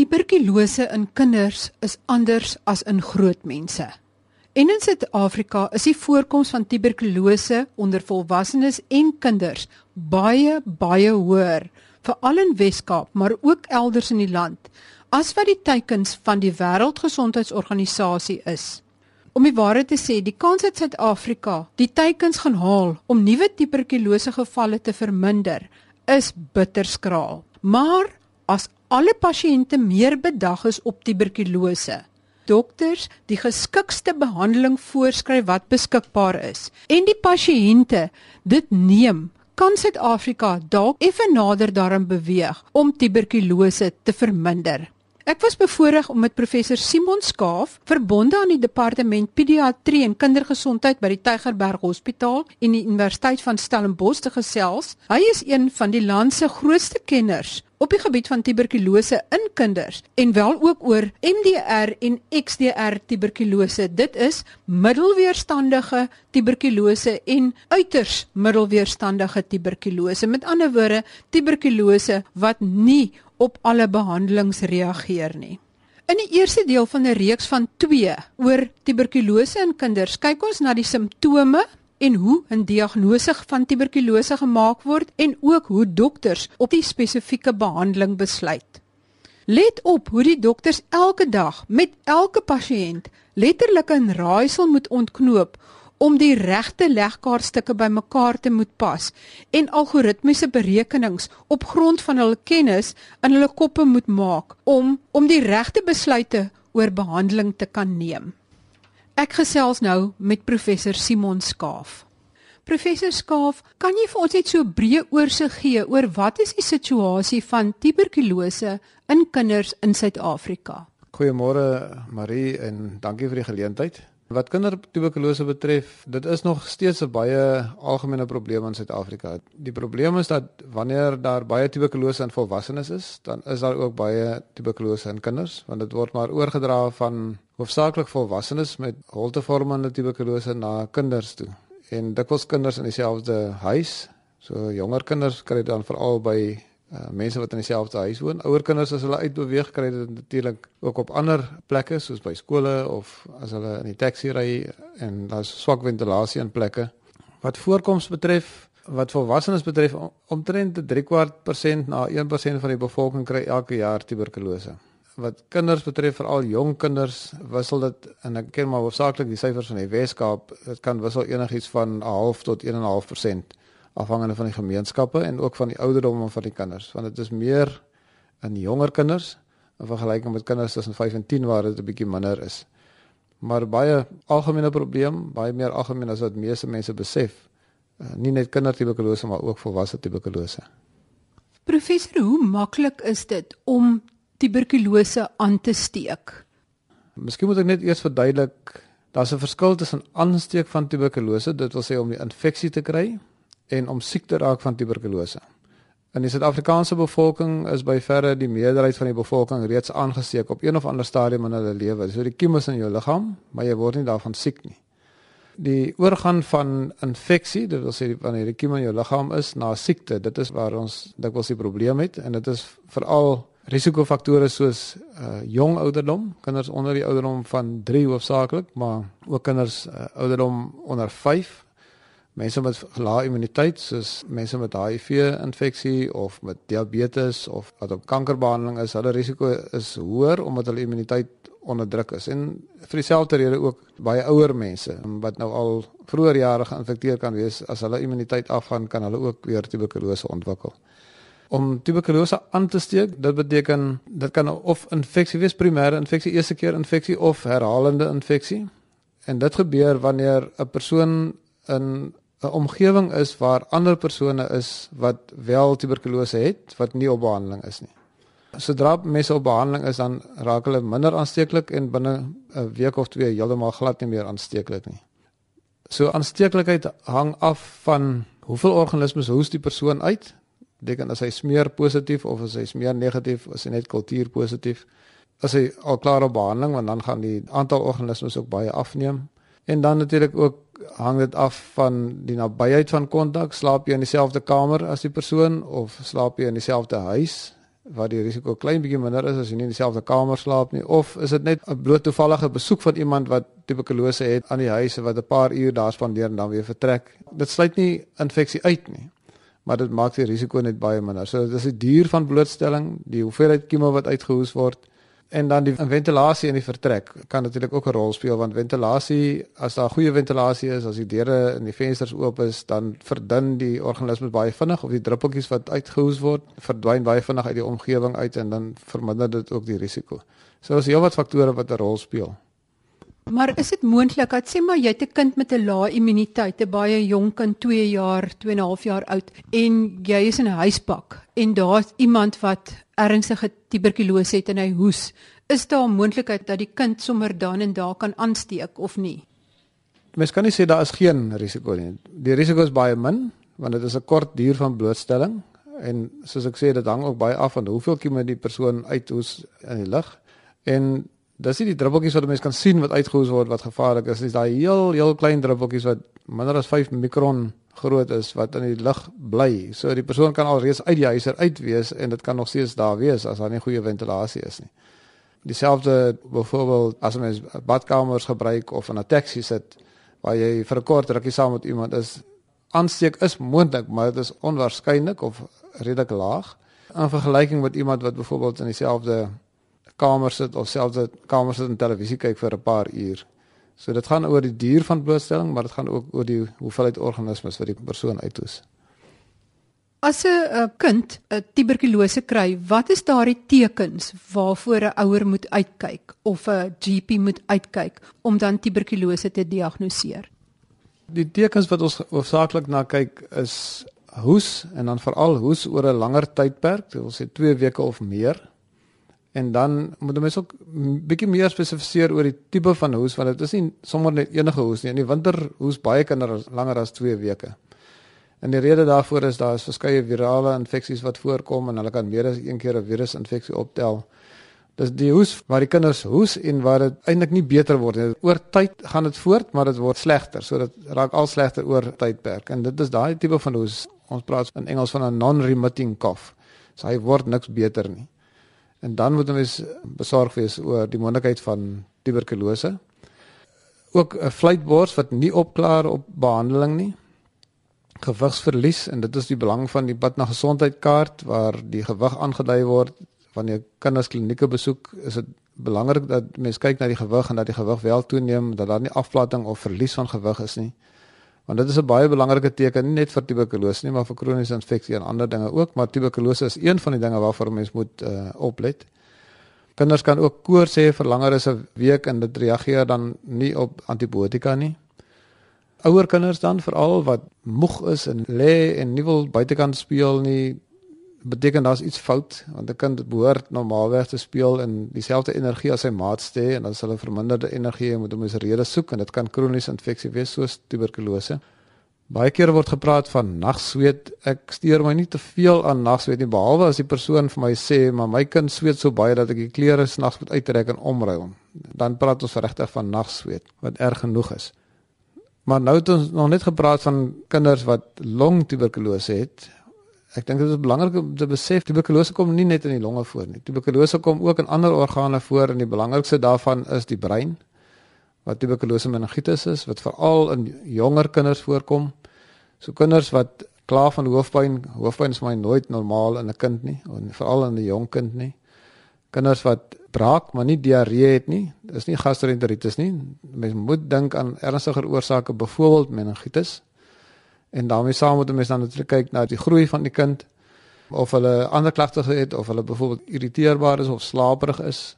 Tuberkulose in kinders is anders as in groot mense. En in Suid-Afrika is die voorkoms van tuberkulose onder volwassenes en kinders baie baie hoër, veral in Wes-Kaap, maar ook elders in die land, as wat die teikens van die Wêreldgesondheidsorganisasie is. Om die waarheid te sê, die kans dat Suid-Afrika die teikens gaan haal om nuwe tuberkulose gevalle te verminder, is bitterskraal. Maar as alle pasiënte meer bedag is op tuberkulose, dokters die geskikste behandeling voorskryf wat beskikbaar is en die pasiënte dit neem, kan Suid-Afrika dalk effe nader daarin beweeg om tuberkulose te verminder. Ek was bevoorreg om met professor Simon Skaaf, verbonde aan die departement pediatrie en kindergesondheid by die Tygerberg Hospitaal en die Universiteit van Stellenbosch te gesels. Hy is een van die land se grootste kenners op die gebied van tuberkulose in kinders en wel ook oor MDR en XDR tuberkulose. Dit is middelweerstandige tuberkulose en uiters middelweerstandige tuberkulose. Met ander woorde, tuberkulose wat nie op alle behandelings reageer nie. In die eerste deel van 'n reeks van 2 oor tuberkulose in kinders, kyk ons na die simptome en hoe 'n diagnose van tuberkulose gemaak word en ook hoe dokters op die spesifieke behandeling besluit. Let op hoe die dokters elke dag met elke pasiënt letterlik 'n raaisel moet ontknoop om die regte legkaartstukke bymekaar te moet pas en algoritmiese berekenings op grond van hul kennis in hulle koppe moet maak om om die regte besluite oor behandeling te kan neem. Ek gesels nou met professor Simon Skaaf. Professor Skaaf, kan jy vir ons net so 'n breë oorsig gee oor wat is die situasie van tuberkulose in kinders in Suid-Afrika? Goeiemôre Marie en dankie vir die geleentheid. Wat kindertuberkulose betref, dit is nog steeds 'n baie algemene probleem in Suid-Afrika. Die probleem is dat wanneer daar baie tuberkulose in volwassenes is, dan is daar ook baie tuberkulose in kinders, want dit word maar oorgedra van hoofsaaklik volwassenes met holtevormende tuberkulose na kinders toe. En dikwels kinders in dieselfde huis, so jonger kinders kry dit dan veral by uh, mense wat in dieselfde huis woon. Ouer kinders as hulle uitbeweeg kry dit natuurlik ook op ander plekke soos by skole of as hulle in die taxi ry en daar's swak ventilasie in plekke. Wat voorkoms betref, wat volwassenes betref, omtrent 3/4% na 1% van die bevolking kry elke jaar tuberkulose. Wat kinders betref, veral jong kinders, wissel dit en ek ken maar hoofsaaklik die syfers van die Wes-Kaap, dit kan wissel enigiets van 'n half tot 1.5% afhangende van die gemeenskappe en ook van die ouderdom van die kinders want dit is meer in jonger kinders in vergelyking met kinders tussen 5 en 10 waar dit 'n bietjie minder is. Maar baie algemene probleem, baie meer algemeen as wat meeste mense besef. Uh, nie net kindertuberkulose maar ook volwasse tuberkulose. Professor, hoe maklik is dit om tuberkulose aan te steek? Miskien moet ek net eers verduidelik, daar's 'n verskil tussen aansteek van tuberkulose, dit wil sê om die infeksie te kry en om siek te raak van tuberkulose. In die Suid-Afrikaanse bevolking is by verre die meerderheid van die bevolking reeds aangesteek op een of ander stadium in hulle lewe. So die kiem is in jou liggaam, maar jy word nie daarvan siek nie. Die oorgang van infeksie, dit wil sê wanneer die kiem in jou liggaam is na siekte, dit is waar ons dikwels die probleem het en dit is veral risikofaktore soos uh, jong ouderdom, kinders onder die ouderdom van 3 hoofsaaklik, maar ook kinders uh, ouderdom onder 5 mense met lae immuniteit soos mense met HIV infeksie of met diabetes of wat op kankerbehandeling is, hulle risiko is hoër omdat hulle immuniteit onderdruk is. En vir dieselfde rede ook baie ouer mense wat nou al vroeër jare geïnfekteer kan wees, as hulle immuniteit afgaan, kan hulle ook weer tuberkulose ontwikkel. Om tuberkulose aan te steek, dit beteken dit kan of infeksie wees, primêre infeksie, eerste keer infeksie of herhalende infeksie. En dit gebeur wanneer 'n persoon in 'n omgewing is waar ander persone is wat wel tuberkulose het wat nie op behandeling is nie. Sodra mense op behandeling is dan raak hulle minder aansteeklik en binne 'n week of twee heeltemal glad nie meer aansteeklik nie. So aansteeklikheid hang af van hoeveel organismes hoes die persoon uit. Beteken as hy smeer positief of as hy smeer negatief, as hy net kultuur positief. As hy al klaar op behandeling want dan gaan die aantal organismes ook baie afneem. En dan natuurlik ook hang dit af van die nabyheid van kontak. Slaap jy in dieselfde kamer as die persoon of slaap jy in dieselfde huis? waar die risiko klein bietjie minder is as jy nie in dieselfde kamer slaap nie of is dit net 'n bloot toevallige besoek van iemand wat tuberkulose het aan die huis wat 'n paar uur daar spandeer en dan weer vertrek dit sluit nie infeksie uit nie maar dit maak die risiko net baie minder so dis die duur van blootstelling die hoeveelheid kieme wat uitgehoes word En dan die ventilasie in die vertrek kan natuurlik ook 'n rol speel want ventilasie as daar goeie ventilasie is, as die deure en die vensters oop is, dan verdun die organismes baie vinnig of die druppeltjies wat uitgehoes word, verdwyn baie vinnig uit die omgewing uit en dan verminder dit ook die risiko. So daar's heelwat faktore wat 'n rol speel. Maar is dit moontlik dat sê maar jy het 'n kind met 'n lae immuniteit, 'n baie jonk kind, 2 jaar, 2 en 'n half jaar oud en jy is in 'n huispak en daar's iemand wat ernstige tuberkulose het en hy hoes, is daar 'n moontlikheid dat die kind sommer dan en daar kan aansteek of nie? Mens kan nie sê daar is geen risiko nie. Die risiko is baie min want dit is 'n kort duur van blootstelling en soos ek sê dit hang ook baie af van hoeveel kieme die persoon uithoes in die lug en dis nie die druppeltjies wat mense kan sien wat uitgehoes word wat gevaarlik is, dis daai heel heel klein druppeltjies wat minder as 5 mikron groot is wat in die lug bly. So die persoon kan alreeds uit die huiser uit wees en dit kan nog steeds daar wees as daar nie goeie ventilasie is nie. Dieselfde byvoorbeeld as mens badkamers gebruik of in 'n taxi sit waar jy vir 'n kort rukkie saam met iemand is, aansteek is moontlik, maar dit is onwaarskynlik of redelik laag in vergelyking met iemand wat byvoorbeeld in dieselfde kamer sit of selfs 'n kamer sit en televisie kyk vir 'n paar uur. So dit gaan oor die duur van blootstelling, maar dit gaan ook oor die hoeveelheid organismes wat die persoon uithoes. As 'n kind 'n tuberkulose kry, wat is daardie tekens waarvoor 'n ouer moet uitkyk of 'n GP moet uitkyk om dan tuberkulose te diagnoseer? Die tekens wat ons hoofsaaklik na kyk is hoes en dan veral hoes oor 'n langer tydperk, dit wil sê 2 weke of meer. En dan moet jy mens ook bietjie meer spesifiseer oor die tipe van hoes want dit is nie sommer net enige hoes nie. In die winter hoes baie kinders langer as 2 weke. En die rede daarvoor is daar is verskeie virale infeksies wat voorkom en hulle kan meer as een keer 'n virusinfeksie optel. Dis die hoes waar die kinders hoes en waar dit eintlik nie beter word nie. Oor tyd gaan dit voort, maar dit word slegter. So dit raak al slegter oor tydperk. En dit is daai tipe van hoes. Ons praat in Engels van 'n non-remitting cough. So hy word niks beter nie. En dan moet ons besorg wees oor die moontlikheid van tuberkulose. Ook 'n vleitbors wat nie opklaar op behandeling nie. Gewigsverlies en dit is die belang van die pad na gesondheidkaart waar die gewig aangedui word wanneer kinders klinieke besoek, is dit belangrik dat mens kyk na die gewig en dat die gewig wel toeneem, dat daar nie afplatting of verlies van gewig is nie. Want dit is 'n baie belangrike teken nie net vir tuberkulose nie, maar vir kroniese infeksie en ander dinge ook, maar tuberkulose is een van die dinge waarvoor mens moet uh, oplet. Kinders kan ook koors hê vir langer as 'n week en dit reageer dan nie op antibiotika nie. Ouer kinders dan veral wat moeg is en lê en nie wil buitekant speel nie, beteken daar's iets fout want 'n kind behoort normaalweg te speel in dieselfde energie as sy maats te en dan sal hulle verminderde energie moet om 'n rede soek en dit kan kroniese infeksie wees soos tuberkulose. Baie kere word gepraat van nagsweet. Ek steur my nie te veel aan nagsweet nie behalwe as die persoon vir my sê maar my kind sweet so baie dat ek die klere snags moet uittrek en omruil. Dan praat ons regtig van nagsweet wat erg genoeg is. Maar nou het ons nog net gepraat van kinders wat longtuberkulose het Ek dink dit is belangrik om te besef tuberkulose kom nie net in die longe voor nie. Tuberkulose kom ook in ander organe voor en die belangrikste daarvan is die brein. Wat tuberkulose meningitis is wat veral in jonger kinders voorkom. So kinders wat kla van hoofpyn, hoofpyn is my nooit normaal in 'n kind nie, en veral in 'n jong kind nie. Kinders wat braak maar nie diarree het nie, dis nie gastroenteritis nie. Mens moet dink aan ernstiger oorsake, byvoorbeeld meningitis. En daarmee saam moet mense dan natuurlik kyk na die groei van die kind of hulle ander klagte het of hulle byvoorbeeld irriteerbaar is of slaperig is.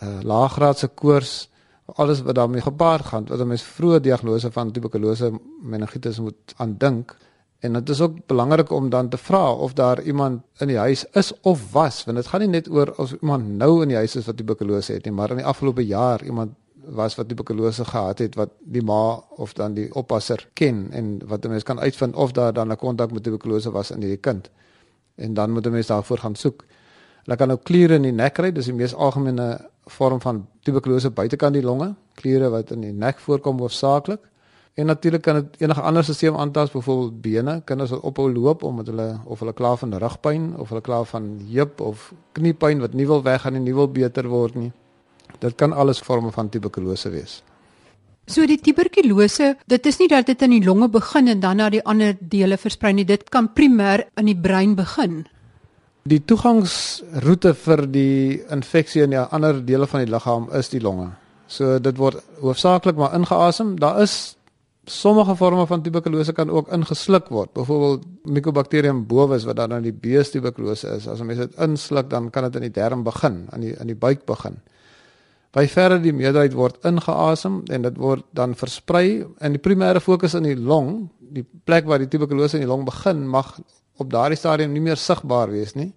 'n uh, Laaggraadse koors, alles wat daarmee gepaard gaan, wat 'n mens vroeë diagnose van tuberkulose meningitis moet aandink. En dit is ook belangrik om dan te vra of daar iemand in die huis is of was, want dit gaan nie net oor of iemand nou in die huis is wat tuberkulose het nie, maar in die afgelope jaar iemand was wat tuberkulose gehad het wat die ma of dan die oppasser ken en wat 'n mens kan uitvind of daar dan 'n kontak met tuberkulose was in die kind. En dan moet 'n mens daarvoor gaan soek. Hulle kan ook kliere in die nek kry, dis die mees algemene vorm van tuberkulose buitekant die longe, kliere wat in die nek voorkom hoofsaaklik. En natuurlik kan dit enige ander stelsel aantas, byvoorbeeld bene, kinders wat ophou loop omdat hulle of hulle klaar van rugpyn of hulle klaar van heup of kniepyn wat nie wil weggaan en nie wil beter word nie. Dit kan alles vorme van tuberkulose wees. So die tuberkulose, dit is nie dat dit in die longe begin en dan na die ander dele versprei nie. Dit kan primêr in die brein begin. Die toegangsroete vir die infeksie in die ander dele van die liggaam is die longe. So dit word hoofsaaklik maar ingeasem. Daar is sommige forme van tuberkulose kan ook ingesluk word. Byvoorbeeld Mycobacterium bovis wat dan in die bees tuberkulose is. As 'n mens dit insluk, dan kan dit in die darm begin, in die in die buik begin. By verre die meerderheid word ingeasem en dit word dan versprei en die primêre fokus in die long, die plek waar die tuberkulose in die long begin, mag op daardie stadium nie meer sigbaar wees nie.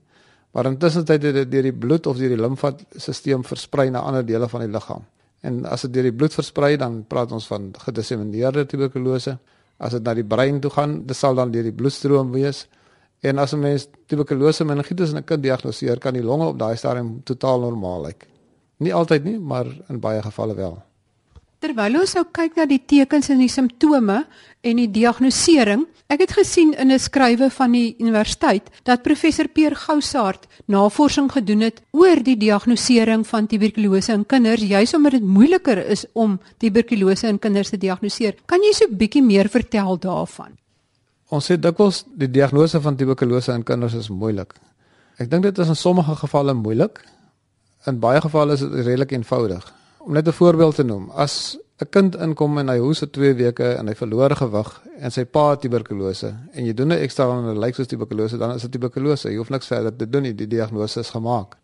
Maar intussen het dit deur die bloed of deur die limfasisteem versprei na ander dele van die liggaam. En as dit deur die bloed versprei, dan praat ons van gedissemineerde tuberkulose. As dit na die brein toe gaan, dit sal dan deur die bloedstroom wees. En as 'n mens tuberkulose meningitis in 'n kind diagnoseer, kan die longe op daai stadium totaal normaal lyk. Nie altyd nie, maar in baie gevalle wel. Terwyl ons nou kyk na die tekens en die simptome en die diagnostisering, ek het gesien in 'n skrywe van die universiteit dat professor Peer Gousaard navorsing gedoen het oor die diagnostisering van tuberkulose in kinders, juis omdat dit moeiliker is om tuberkulose in kinders te diagnoseer. Kan jy so 'n bietjie meer vertel daarvan? Ons sê dikwels die diagnose van tuberkulose in kinders is moeilik. Ek dink dit is in sommige gevalle moeilik in baie gevalle is dit redelik eenvoudig. Om net 'n voorbeeld te noem, as 'n kind inkom en hy hoes vir 2 weke en hy verloor gewig en sy pa het tuberkulose en jy doen 'n ekstra en dit lyk soos tuberkulose, dan is dit tuberkulose. Jy hoef niks verder te doen nie, die diagnose is gemaak.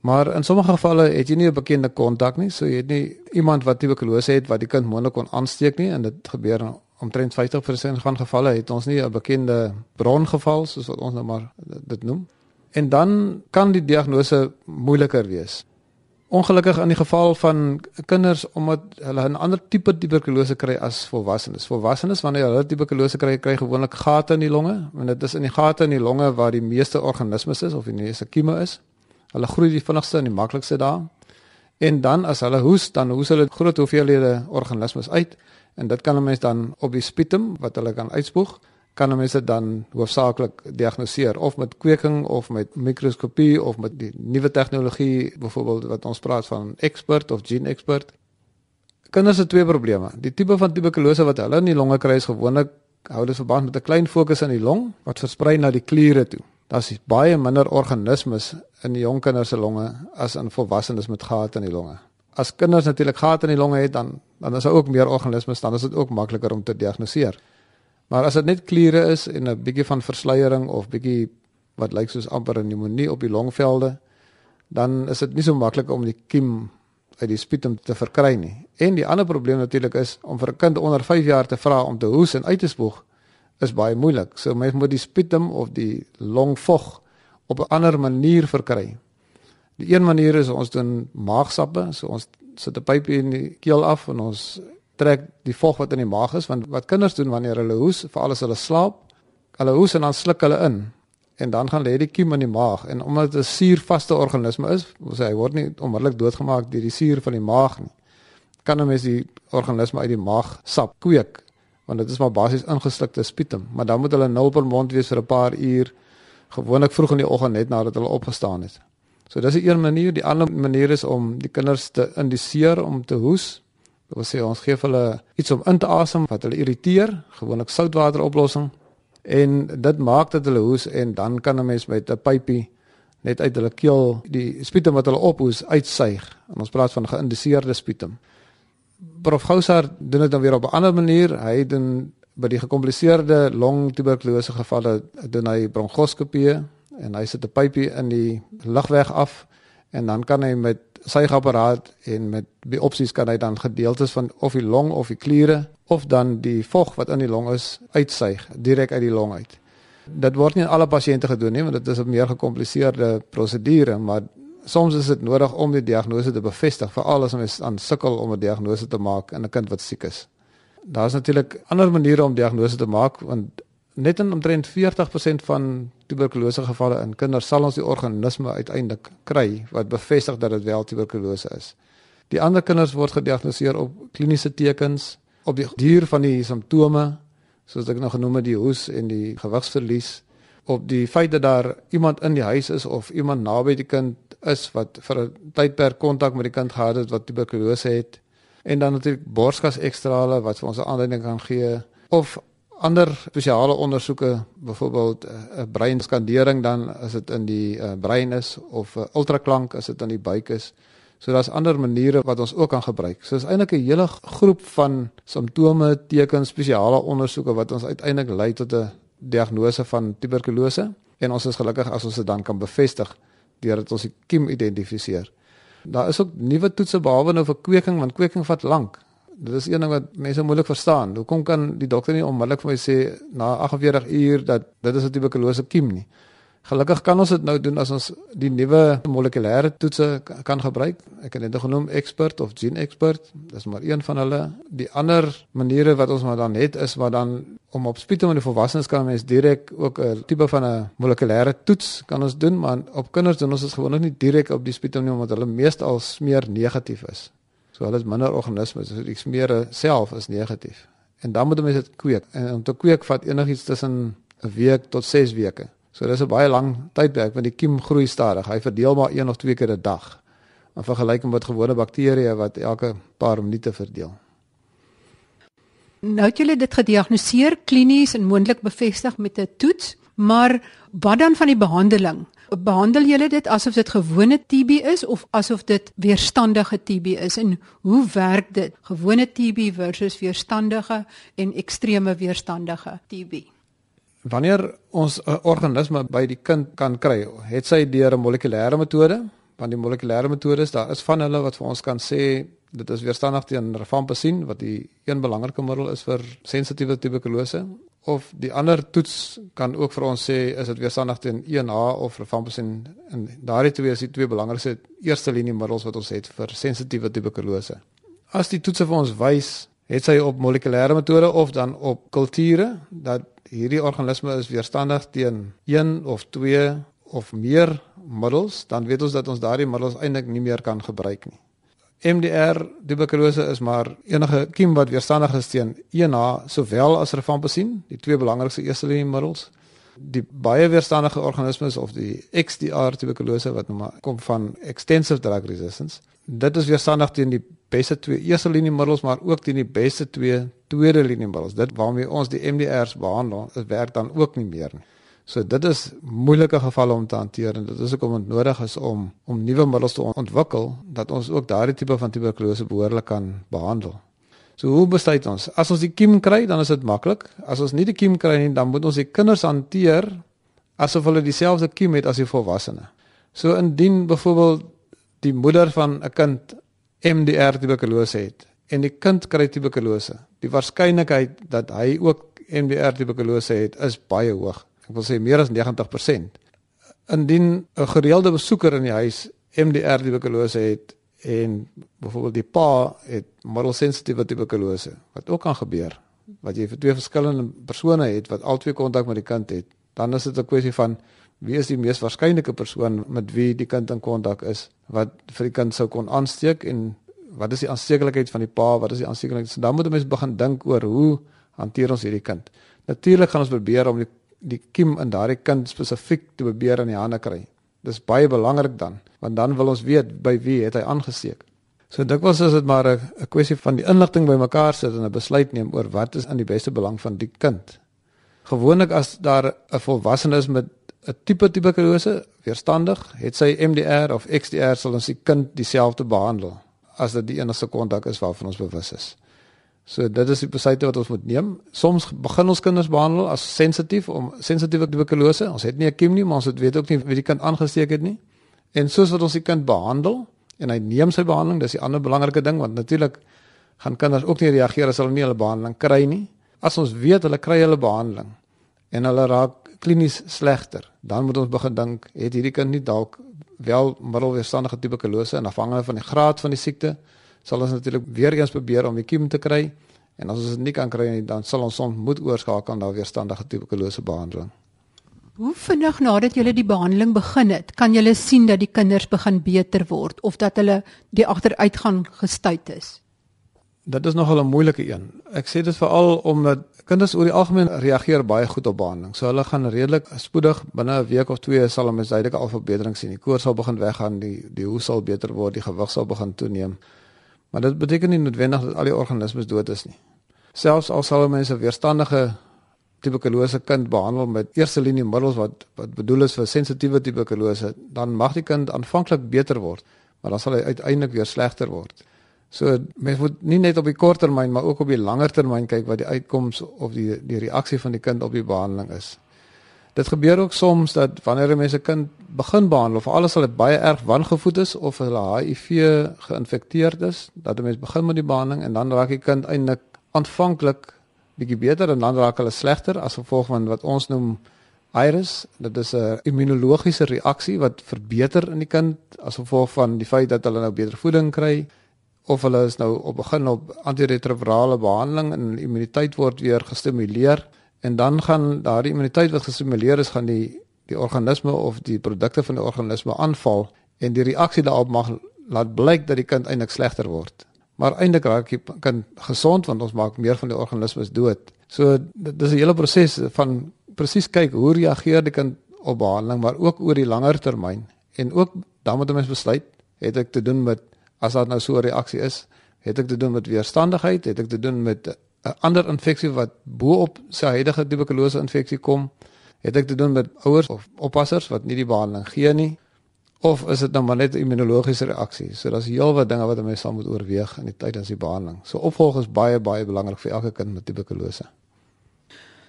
Maar in sommige gevalle het jy nie 'n bekende kontak nie, so jy het nie iemand wat tuberkulose het wat die kind moontlik kon aansteek nie en dit gebeur omtrent 50% van gevalle het ons nie 'n bekende brongeval soos wat ons nou maar dit noem. En dan kan die diagnose moeiliker wees. Ongelukkig in die geval van kinders omdat hulle 'n ander tipe tuberkulose kry as volwassenes. Volwassenes wanneer hulle tuberkulose kry, kry gewoonlik gate in die longe, want dit is in die gate in die longe waar die meeste organismes is of die meeste kieme is. Hulle groei die vinnigste en die maklikste daar. En dan as hulle hoes, dan hoes hulle groot hoeveelhede organismes uit en dit kan 'n mens dan op die sputum wat hulle kan uitspoeg kan mense dan hoofsaaklik diagnoseer of met kweking of met mikroskopie of met die nuwe tegnologie byvoorbeeld wat ons praat van expert of gene expert. Kinders het twee probleme. Die tipe van tuberkulose wat hulle in die longe kry is gewoonlik hou dit verband met 'n klein fokus in die long wat versprei na die kliere toe. Daar's baie minder organismes in die jong kinders se longe as in volwassenes met gate in die longe. As kinders natuurlik gate in die longe het dan dan is daar ook meer organismes dan is dit ook makliker om te diagnoseer. Maar as dit net kliere is en 'n bietjie van versleiering of bietjie wat lyk soos amper 'n pneumonie op die longvelde, dan is dit nie so maklik om die kiem uit die sputum te verkry nie. En die ander probleem natuurlik is om vir 'n kind onder 5 jaar te vra om te hoes en uit te spoeg is baie moeilik. So mens moet die sputum of die longvog op 'n ander manier verkry. Die een manier is ons doen maagsappe, so ons sit 'n pypie in die keel af en ons trek die vog wat in die maag is want wat kinders doen wanneer hulle hoes veral as hulle slaap hulle hoes en dan sluk hulle in en dan gaan lê die kiem in die maag en omdat dit 'n suurvaste organisme is sê hy word nie onmiddellik doodgemaak deur die suur van die maag nie kan 'n mens die organisme uit die maag sap kweek want dit is maar basies ingeslukte sputum maar dan moet hulle nul per mond wees vir 'n paar uur gewoonlik vroeg in die oggend net nadat hulle opgestaan het. So dis 'n een manier. Die ander manier is om die kinders te indiseer om te hoes Dit wil sê ons gee hulle iets om in te asem wat hulle irriteer, gewoonlik soutwateroplossing en dit maak dat hulle hoes en dan kan 'n mens met 'n pypie net uit hulle keel die sputum wat hulle ophoes uitsuig. En ons praat van geïndiseerde sputum. Prof Gousaar doen dit dan weer op 'n ander manier. Hy doen by die gekompliseerde longtuberkulose gevalle doen hy bronkoskopie en hy sit 'n pypie in die lugweg af en dan kan hy met suigapparaat en met biopsies kan hy dan gedeeltes van of die long of die kliere of dan die vog wat in die long is uitsuig direk uit die long uit. Dit word nie in alle pasiënte gedoen nie want dit is 'n meer gekompliseerde prosedure, maar soms is dit nodig om die diagnose te bevestig veral as ons aan sukkel om 'n diagnose te maak in 'n kind wat siek is. Daar's natuurlik ander maniere om diagnose te maak want net in omtrent 40% van tuberkulose gevalle in kinders sal ons die organisme uiteindelik kry wat bevestig dat dit wel tuberkulose is. Die ander kinders word gediagnoseer op kliniese tekens op die duur van die simptome soos ek nou genoem het die hoes en die gewigsverlies op die feit dat daar iemand in die huis is of iemand naby die kind is wat vir 'n tydperk kontak met die kind gehad het wat tuberkulose het en dan natuurlik borskas ekstrale wat vir ons aanleiding kan gee of ander spesiale ondersoeke byvoorbeeld 'n uh, breinskandering dan as dit in die uh, brein is of 'n uh, ultraklank as dit in die buik is So daar's ander maniere wat ons ook kan gebruik. So dis eintlik 'n hele groep van simptome, tekens, spesiale ondersoeke wat ons uiteindelik lei tot 'n diagnose van tuberkulose en ons is gelukkig as ons dit dan kan bevestig deurdat ons die kiem identifiseer. Daar is ook nuwe toetse behalwe nou vir kweking want kweking vat lank. Dit is een ding wat mense moeilik verstaan. Hoekom kan die dokter nie onmiddellik vir my sê na 48 uur dat dit is 'n tuberkulose kiem nie? Gelukkig kan ons dit nou doen as ons die nuwe molekulêre toetse kan gebruik. Ek het dit genoem expert of gene expert. Dis maar een van hulle. Die ander maniere wat ons maar dan het is wat dan om op spite van die volwassenes kan mens direk ook 'n tipe van 'n molekulêre toets kan ons doen, maar op kinders doen ons dit gewoonlik nie direk op die spite nie omdat hulle meestal smeer negatief is. So hulle is minder organismes, so die smeer self is negatief. En dan moet mense dit kweek. En om te kweek vat enigiets tussen 'n week tot 6 weke. So dis 'n baie lang tydperk want die kiem groei stadig. Hy verdeel maar een of twee keer 'n dag. In vergelyking met gewone bakterieë wat elke paar minute verdeel. Nou het julle dit gediagnoseer klinies en moontlik bevestig met 'n toets, maar wat dan van die behandeling? Behandel julle dit asof dit gewone TB is of asof dit weerstandige TB is en hoe werk dit? Gewone TB versus weerstandige en ekstreme weerstandige TB. Wanneer ons 'n organisme by die kind kan kry, het sy deur 'n molekulêre metode, want die molekulêre metodes, daar is van hulle wat vir ons kan sê dit is weerstandig teen rifampicin wat die een belangrike middel is vir sensitiewe tuberkulose of die ander toets kan ook vir ons sê is dit weerstandig teen 1H of rifampicin en daardie twee is die twee belangrikste eerste linie middels wat ons het vir sensitiewe tuberkulose. As die toetse vir ons wys het sy op molekulêre metode of dan op kulture dat hierdie organisme is weerstandig teen een of twee of meer middels, dan weet ons dat ons daardie middels eintlik nie meer kan gebruik nie. MDR tuberkulose is maar enige kiem wat weerstandig is teen 1H sowel as rifampicin, die twee belangrikste eerste linie middels. Die baie weerstandige organismes of die XDR tuberkulose wat nou maar kom van extensive drug resistance. Dit is weerstandig teen die beste twee eerste linie middels maar ook teen die beste twee tweede linie middels. Dit waarmee ons die MDR's behandel, dit werk dan ook nie meer nie. So dit is moeilike gevalle om te hanteer en dit is ook om nodig is om om nuwe middels te ontwikkel dat ons ook daardie tipe van tuberkulose behoorlik kan behandel. So hoe besluit ons? As ons die kiem kry, dan is dit maklik. As ons nie die kiem kry nie, dan moet ons die kinders hanteer asof hulle dieselfde kiem het as die volwassenes. So indien byvoorbeeld die moeder van 'n kind MDR tuberkulose het en die kind kry tuberkulose, die waarskynlikheid dat hy ook MDR tuberkulose het is baie hoog. Ek wil sê meer as 90%. Indien 'n gereelde besoeker in die huis MDR tuberkulose het en byvoorbeeld die pa het middelsensitiewe tuberkulose, wat ook kan gebeur, wat jy vir twee verskillende persone het wat albei kontak met die kind het, dan is dit 'n kwessie van wie is die mees waarskynlike persoon met wie die kind in kontak is wat vir die kind sou kon aansteek en wat is die aansteeklikheid van die pa wat is die aansteeklikheid so dan moet mense begin dink oor hoe hanteer ons hierdie kind natuurlik gaan ons probeer om die die kiem in daardie kind spesifiek te probeer in die hande kry. Dis baie belangrik dan want dan wil ons weet by wie het hy aangesteek so dikwels is dit maar 'n kwessie van die inligting bymekaar sit en 'n besluit neem oor wat is in die beste belang van die kind. Gewoonlik as daar 'n volwassene is met 'n tipe tuberkulose weerstandig, het sy MDR of XDR sal ons die kind dieselfde behandel as dit die enigste kontak is waarvan ons bewus is. So dit is die besluit wat ons moet neem. Soms begin ons kinders behandel as sensitief om sensitiewe tuberkulose. Ons het nie 'n kiem nie, maar ons het weet ook nie wie die kind aangesteek het nie. En soos wat ons die kind behandel en hy neem sy behandeling, dis die ander belangrike ding want natuurlik gaan kinders ook nie reageer as hulle nie hulle behandeling kry nie. As ons weet hulle kry hulle behandeling en hulle raak klinies slegter, dan moet ons begin dink, het hierdie kind nie dalk wel middelweerstandige tuberkulose en afhangende van die graad van die siekte, sal ons natuurlik weer eens probeer om die kiem te kry en as ons dit nie kan kry nie, dan sal ons soms moet oorskakel na weerstandige tuberkulose behandeling. Hoe vinnig nadat jy die behandeling begin het, kan jy sien dat die kinders begin beter word of dat hulle die agteruitgang gestuit is? Dit is nogal 'n moeilike een. Ek sê dit veral omdat kinders oor die algemeen reageer baie goed op behandeling. So hulle gaan redelik spoedig binne 'n week of twee sal hulle duidelike al verbetering sien. Die koors sal begin weggaan, die die hoes sal beter word, die gewig sal begin toeneem. Maar dit beteken nie noodwendig dat al die organismes dood is nie. Selfs al sal mense weerstandige tuberkulose kind behandel met eerste linie middels wat wat bedoel is vir sensitiewe tuberkulose, dan mag die kind aanvanklik beter word, maar dan sal hy uiteindelik weer slegter word. So mens moet nie net op die kort termyn maar ook op die langer termyn kyk wat die uitkoms of die die reaksie van die kind op die behandeling is. Dit gebeur ook soms dat wanneer 'n mens 'n kind begin behandel of alles al baie erg wangevoed is of hulle HIV geïnfekteerd is, dat 'n mens begin met die behandeling en dan raak die kind eintlik aanvanklik bietjie beter en dan raak hulle slegter as gevolg van wat ons noem iris. Dit is 'n immunologiese reaksie wat verbeter in die kind as gevolg van die feit dat hulle nou beter voeding kry of hulle is nou op begin op antiretrovirale behandeling en immuniteit word weer gestimuleer en dan gaan daardie immuniteit wat gestimuleer is gaan die die organisme of die produkte van die organisme aanval en die reaksie daarop mag laat blyk dat die kind eintlik slegter word. Maar eintlik raak die kind gesond want ons maak meer van die organismes dood. So dit is 'n hele proses van presies kyk hoe reageer die kind op behandeling maar ook oor die langer termyn en ook dan moet 'n mens besluit het ek te doen met as daar nou so 'n reaksie is, het ek te doen met weerstandigheid, het ek te doen met 'n ander infeksie wat bo-op sy huidige tuberkulose infeksie kom, het ek te doen met ouers of oppassers wat nie die behandeling gee nie of is dit nou maar net 'n immunologiese reaksie? So daar's heelwat dinge wat 'n mens sal moet oorweeg in die tydens die behandeling. So opvolg is baie baie belangrik vir elke kind met tuberkulose.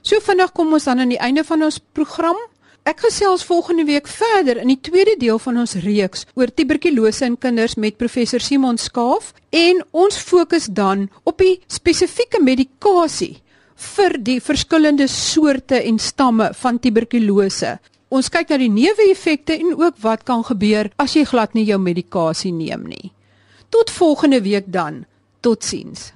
So vinnig kom ons dan aan die einde van ons program. Ek gesels volgende week verder in die tweede deel van ons reeks oor tuberkulose in kinders met professor Simon Skaaf en ons fokus dan op die spesifieke medikasie vir die verskillende soorte en stamme van tuberkulose. Ons kyk na die neeweffekte en ook wat kan gebeur as jy glad nie jou medikasie neem nie. Tot volgende week dan. Totsiens.